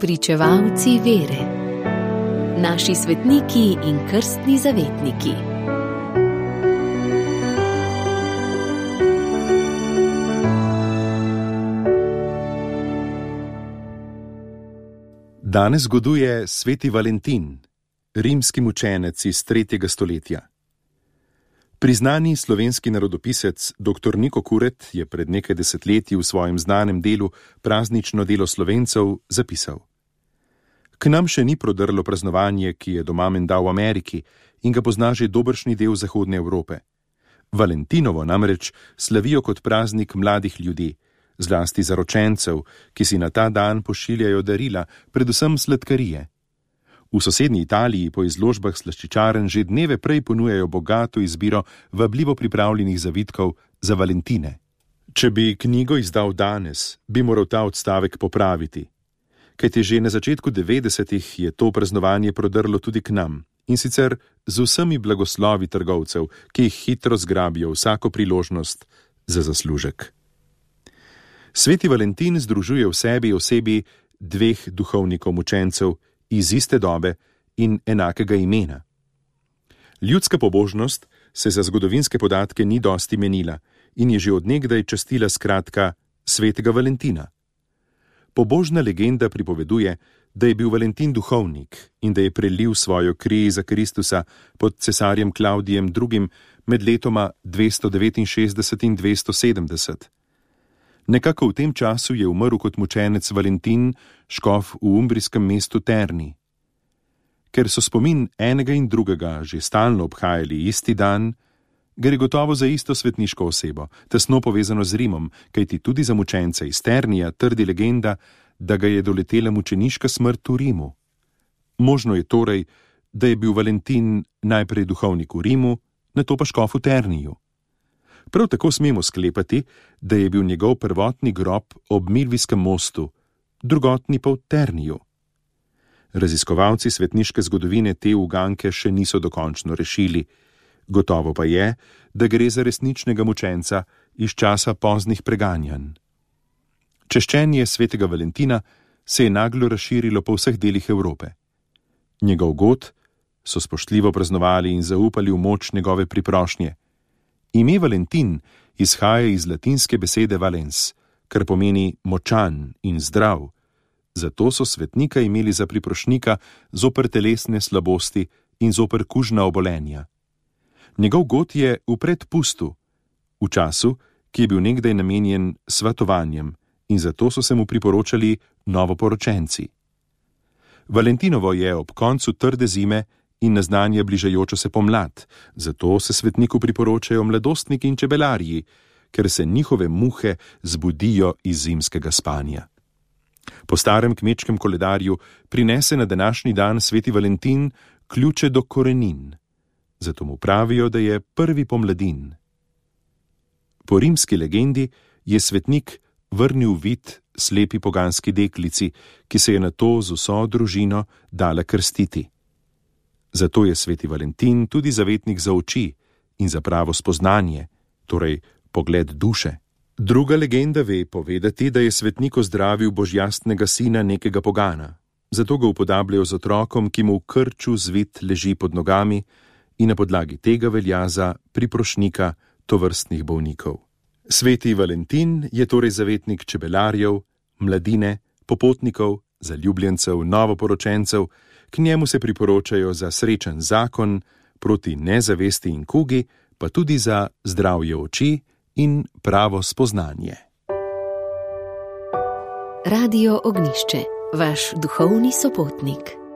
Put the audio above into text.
pričevalci vere, naši svetniki in krstni zavetniki. Danes zgoduje sveti Valentin, rimski mučenec iz 3. stoletja. Priznani slovenski narodopisec dr. Niko Kuret je pred nekaj desetletji v svojem znanem delu Praznično delo slovencev zapisal: K nam še ni prodrlo praznovanje, ki je doma menda v Ameriki in ga pozna že dobršni del Zahodne Evrope. Valentinovo namreč slavijo kot praznik mladih ljudi, zlasti zaročencev, ki si na ta dan pošiljajo darila, predvsem sladkarije. V sosednji Italiji po izložbah slaščičaren že dneve prej ponujajo bogato izbiro vabljivo pripravljenih zavitkov za Valentine. Če bi knjigo izdal danes, bi moral ta odstavek popraviti. Kajti že na začetku 90-ih je to praznovanje prodrlo tudi k nam in sicer z vsemi blagoslovi trgovcev, ki jih hitro zgrabijo vsako priložnost za zaslužek. Sveti Valentin združuje v sebi osebi dveh duhovnikov mučencev, iz iste dobe in enakega imena. Ljudska pobožnost se za zgodovinske podatke ni dosti menila in je že odnegdaj častila skratka svetega Valentina. Pobožna legenda pripoveduje, da je bil Valentin duhovnik in da je prelil svojo kri za Kristusa pod cesarjem Klaudijem II. med letoma 269 in 270. Nekako v tem času je umrl kot mučenec Valentin, škof v umbrijskem mestu Terni. Ker so spomin enega in drugega že stalno obhajali isti dan, gre gotovo za isto svetniško osebo, tesno povezano z Rimom, kajti tudi za mučence iz Ternija trdi legenda, da ga je doletela mučeniška smrt v Rimu. Možno je torej, da je bil Valentin najprej duhovnik v Rimu, nato pa škof v Terniju. Prav tako smemo sklepati, da je bil njegov prvotni grob ob Milvijskem mostu, drugotni pa v Terniju. Raziskovalci svetniške zgodovine te uganke še niso dokončno rešili, gotovo pa je, da gre za resničnega mučenca iz časa poznih preganjanj. Češčenje svetega Valentina se je naglo razširilo po vseh delih Evrope. Njegov god so spoštljivo praznovali in zaupali v moč njegove priprošnje. Ime Valentin izhaja iz latinske besede valens, kar pomeni močan in zdrav. Zato so svetnika imeli za priprošnika zoper telesne slabosti in zoper kužna obolenja. Njegov god je v predpustu, v času, ki je bil nekdaj namenjen svetovanjem, in zato so se mu priporočali novoporočenci. Valentinovo je ob koncu trde zime in naznanja bližajočo se pomlad, zato se svetniku priporočajo mladostniki in čebelarji, ker se njihove muhe zbudijo iz zimskega spanja. Po starem kmečkem koledarju prinese na današnji dan sveti Valentin ključe do korenin, zato mu pravijo, da je prvi pomladin. Po rimski legendi je svetnik vrnil vid slepi poganski deklici, ki se je na to z vso družino dala krstiti. Zato je sveti Valentin tudi zavetnik za oči in za pravo spoznanje, torej pogled duše. Druga legenda ve povedati, da je svetnik ozdravil božjastnega sina nekega pogana, zato ga upodabljajo z otrokom, ki mu v krču zvit leži pod nogami in na podlagi tega velja za priprošnika tovrstnih bolnikov. Sveti Valentin je torej zavetnik čebelarjev, mladine, popotnikov, zaljubljencev, novoporočencev, k njemu se priporočajo za srečen zakon, proti nezavesti in kugi, pa tudi za zdravje oči in pravo spoznanje. Radio Ognišče, vaš duhovni sopotnik.